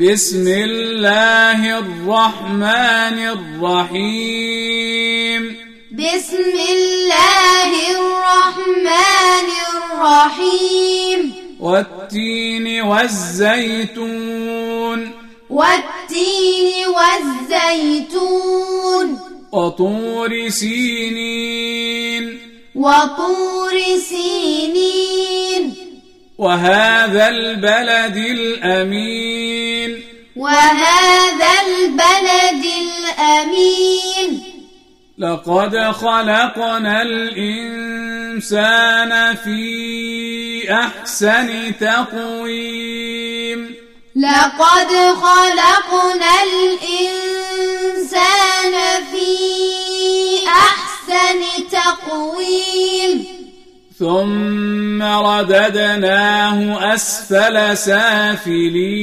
بسم الله الرحمن الرحيم. بسم الله الرحمن الرحيم. والتين والزيتون. والتين والزيتون. وطور سينين. وطور سينين. وهذا البلد الأمين. وهذا البلد الأمين. لقد خلقنا الإنسان في أحسن تقويم. لقد خلقنا الإنسان ثم رددناه أسفل سافلين.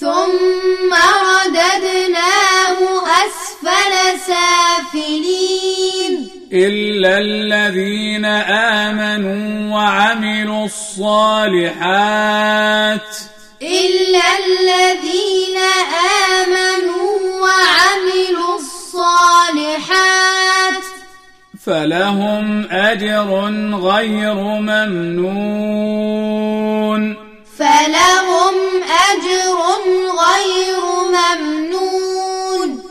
ثم رددناه أسفل سافلين. إلا الذين آمنوا وعملوا الصالحات. إلا الذين فلهم أجر غير ممنون. فلهم أجر غير ممنون.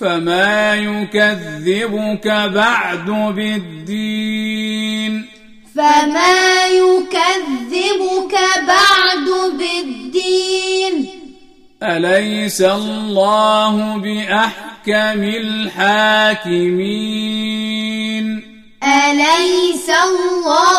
فما يكذبك بعد بالدين. فما يكذبك بعد بالدين. أليس الله بأحكم الحاكمين. أليس الله